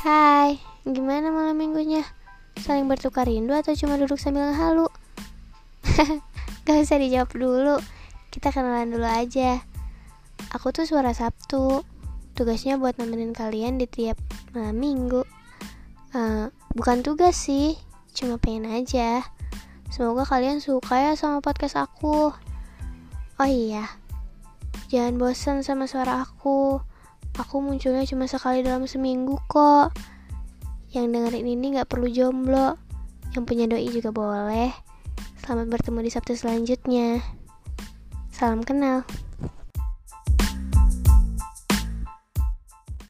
Hai, gimana malam minggunya? Saling bertukar rindu atau cuma duduk sambil ngehalu? Gak usah dijawab dulu, kita kenalan dulu aja. Aku tuh suara Sabtu, tugasnya buat nemenin kalian di tiap malam minggu. Uh, bukan tugas sih, cuma pengen aja. Semoga kalian suka ya sama podcast aku. Oh iya, jangan bosan sama suara aku. Aku munculnya cuma sekali dalam seminggu kok. Yang dengerin ini gak perlu jomblo. Yang punya doi juga boleh. Selamat bertemu di Sabtu selanjutnya. Salam kenal.